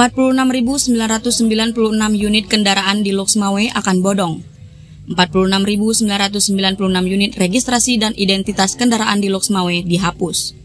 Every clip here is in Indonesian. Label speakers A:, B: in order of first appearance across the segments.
A: 46.996 unit kendaraan di Loksmawe akan bodong. 46.996 unit registrasi dan identitas kendaraan di Loksmawe dihapus.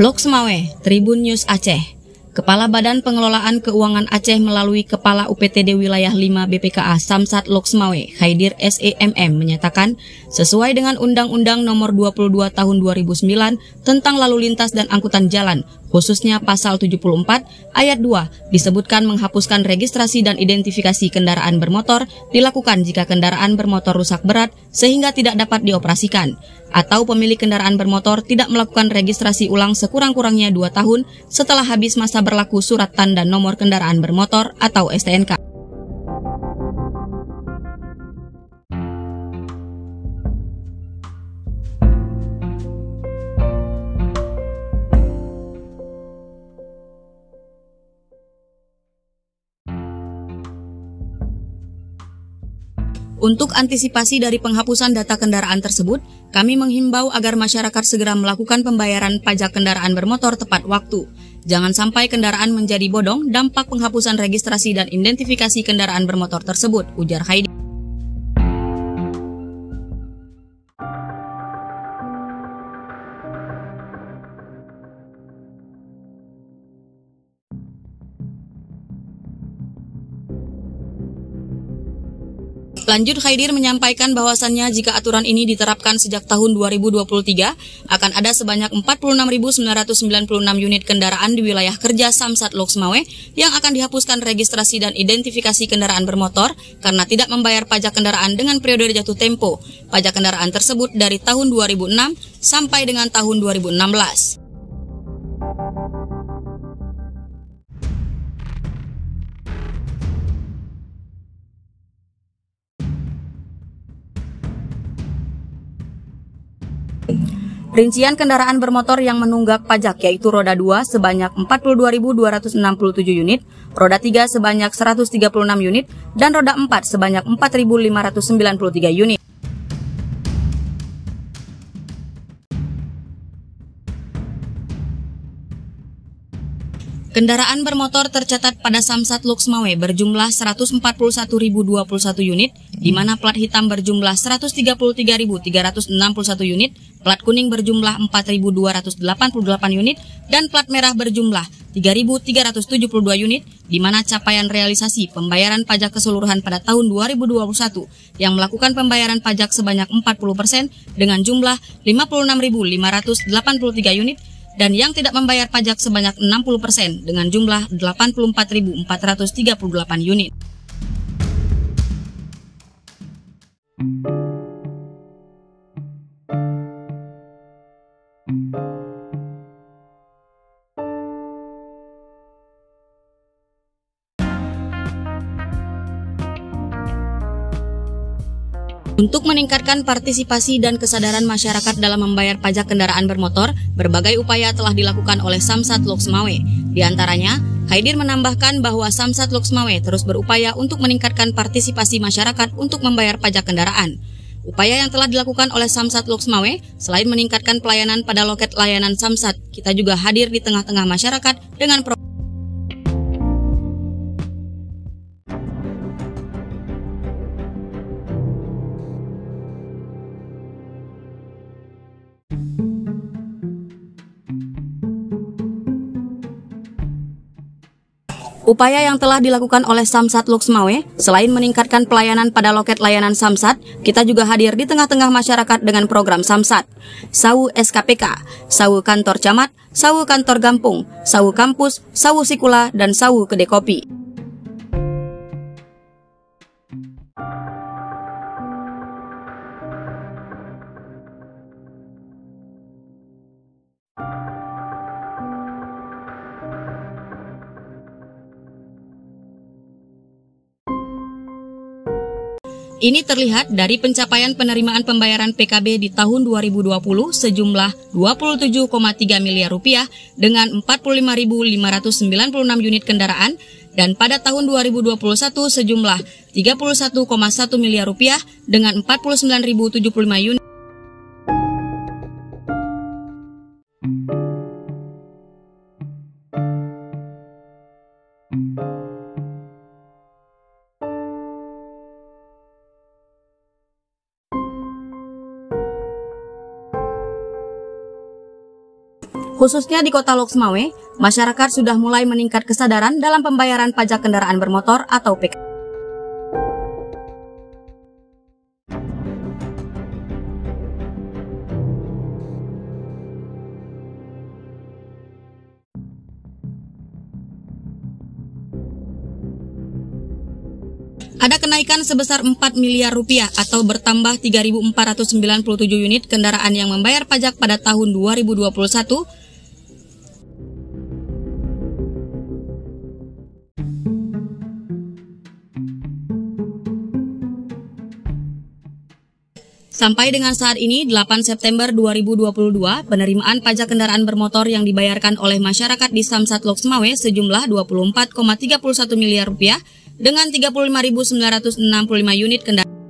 A: Loksmawe, Tribun News Aceh. Kepala Badan Pengelolaan Keuangan Aceh melalui Kepala UPTD Wilayah 5 BPKA Samsat Loksmawe, Khaidir SEMM menyatakan, sesuai dengan Undang-Undang Nomor 22 Tahun 2009 tentang Lalu Lintas dan Angkutan Jalan, khususnya pasal 74 ayat 2 disebutkan menghapuskan registrasi dan identifikasi kendaraan bermotor dilakukan jika kendaraan bermotor rusak berat sehingga tidak dapat dioperasikan atau pemilik kendaraan bermotor tidak melakukan registrasi ulang sekurang-kurangnya 2 tahun setelah habis masa berlaku surat tanda nomor kendaraan bermotor atau STNK. Untuk antisipasi dari penghapusan data kendaraan tersebut, kami menghimbau agar masyarakat segera melakukan pembayaran pajak kendaraan bermotor tepat waktu. Jangan sampai kendaraan menjadi bodong dampak penghapusan registrasi dan identifikasi kendaraan bermotor tersebut, ujar Haidi. Lanjut Khaidir menyampaikan bahwasannya jika aturan ini diterapkan sejak tahun 2023 akan ada sebanyak 46.996 unit kendaraan di wilayah kerja Samsat Loksmawe yang akan dihapuskan registrasi dan identifikasi kendaraan bermotor karena tidak membayar pajak kendaraan dengan periode jatuh tempo. Pajak kendaraan tersebut dari tahun 2006 sampai dengan tahun 2016. Rincian kendaraan bermotor yang menunggak pajak yaitu roda 2 sebanyak 42.267 unit, roda 3 sebanyak 136 unit, dan roda 4 sebanyak 4.593 unit. Kendaraan bermotor tercatat pada Samsat Luxmawe berjumlah 141.021 unit, di mana plat hitam berjumlah 133.361 unit, plat kuning berjumlah 4.288 unit, dan plat merah berjumlah 3.372 unit, di mana capaian realisasi pembayaran pajak keseluruhan pada tahun 2021 yang melakukan pembayaran pajak sebanyak 40 persen dengan jumlah 56.583 unit, dan yang tidak membayar pajak sebanyak 60% persen dengan jumlah 84.438 unit. Untuk meningkatkan partisipasi dan kesadaran masyarakat dalam membayar pajak kendaraan bermotor, berbagai upaya telah dilakukan oleh Samsat Loksmawe. Di antaranya, Haidir menambahkan bahwa Samsat Loksmawe terus berupaya untuk meningkatkan partisipasi masyarakat untuk membayar pajak kendaraan. Upaya yang telah dilakukan oleh Samsat Loksmawe, selain meningkatkan pelayanan pada loket layanan Samsat, kita juga hadir di tengah-tengah masyarakat dengan program Upaya yang telah dilakukan oleh Samsat Luxmawe, selain meningkatkan pelayanan pada loket layanan Samsat, kita juga hadir di tengah-tengah masyarakat dengan program Samsat. Sawu SKPK, Sawu Kantor Camat, Sawu Kantor Gampung, Sawu Kampus, Sawu Sikula, dan Sawu Kedai Ini terlihat dari pencapaian penerimaan pembayaran PKB di tahun 2020 sejumlah 27,3 miliar rupiah dengan 45.596 unit kendaraan dan pada tahun 2021 sejumlah 31,1 miliar rupiah dengan 49.075 unit Khususnya di kota Loksmawe, masyarakat sudah mulai meningkat kesadaran dalam pembayaran pajak kendaraan bermotor atau PK. Ada kenaikan sebesar 4 miliar rupiah atau bertambah 3.497 unit kendaraan yang membayar pajak pada tahun 2021 Sampai dengan saat ini, 8 September 2022, penerimaan pajak kendaraan bermotor yang dibayarkan oleh masyarakat di Samsat Loksmawe sejumlah 24,31 miliar rupiah dengan 35.965 unit kendaraan.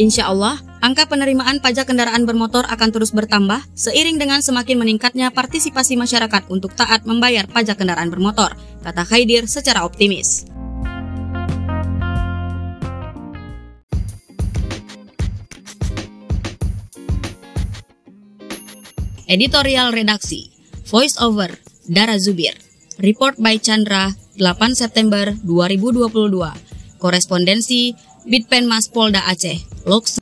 A: Insya Allah, angka penerimaan pajak kendaraan bermotor akan terus bertambah seiring dengan semakin meningkatnya partisipasi masyarakat untuk taat membayar pajak kendaraan bermotor, kata Khaidir secara optimis. Editorial Redaksi Voice Over Dara Zubir. Report by Chandra 8 September 2022 Korespondensi Bitpenmas Polda Aceh, Loks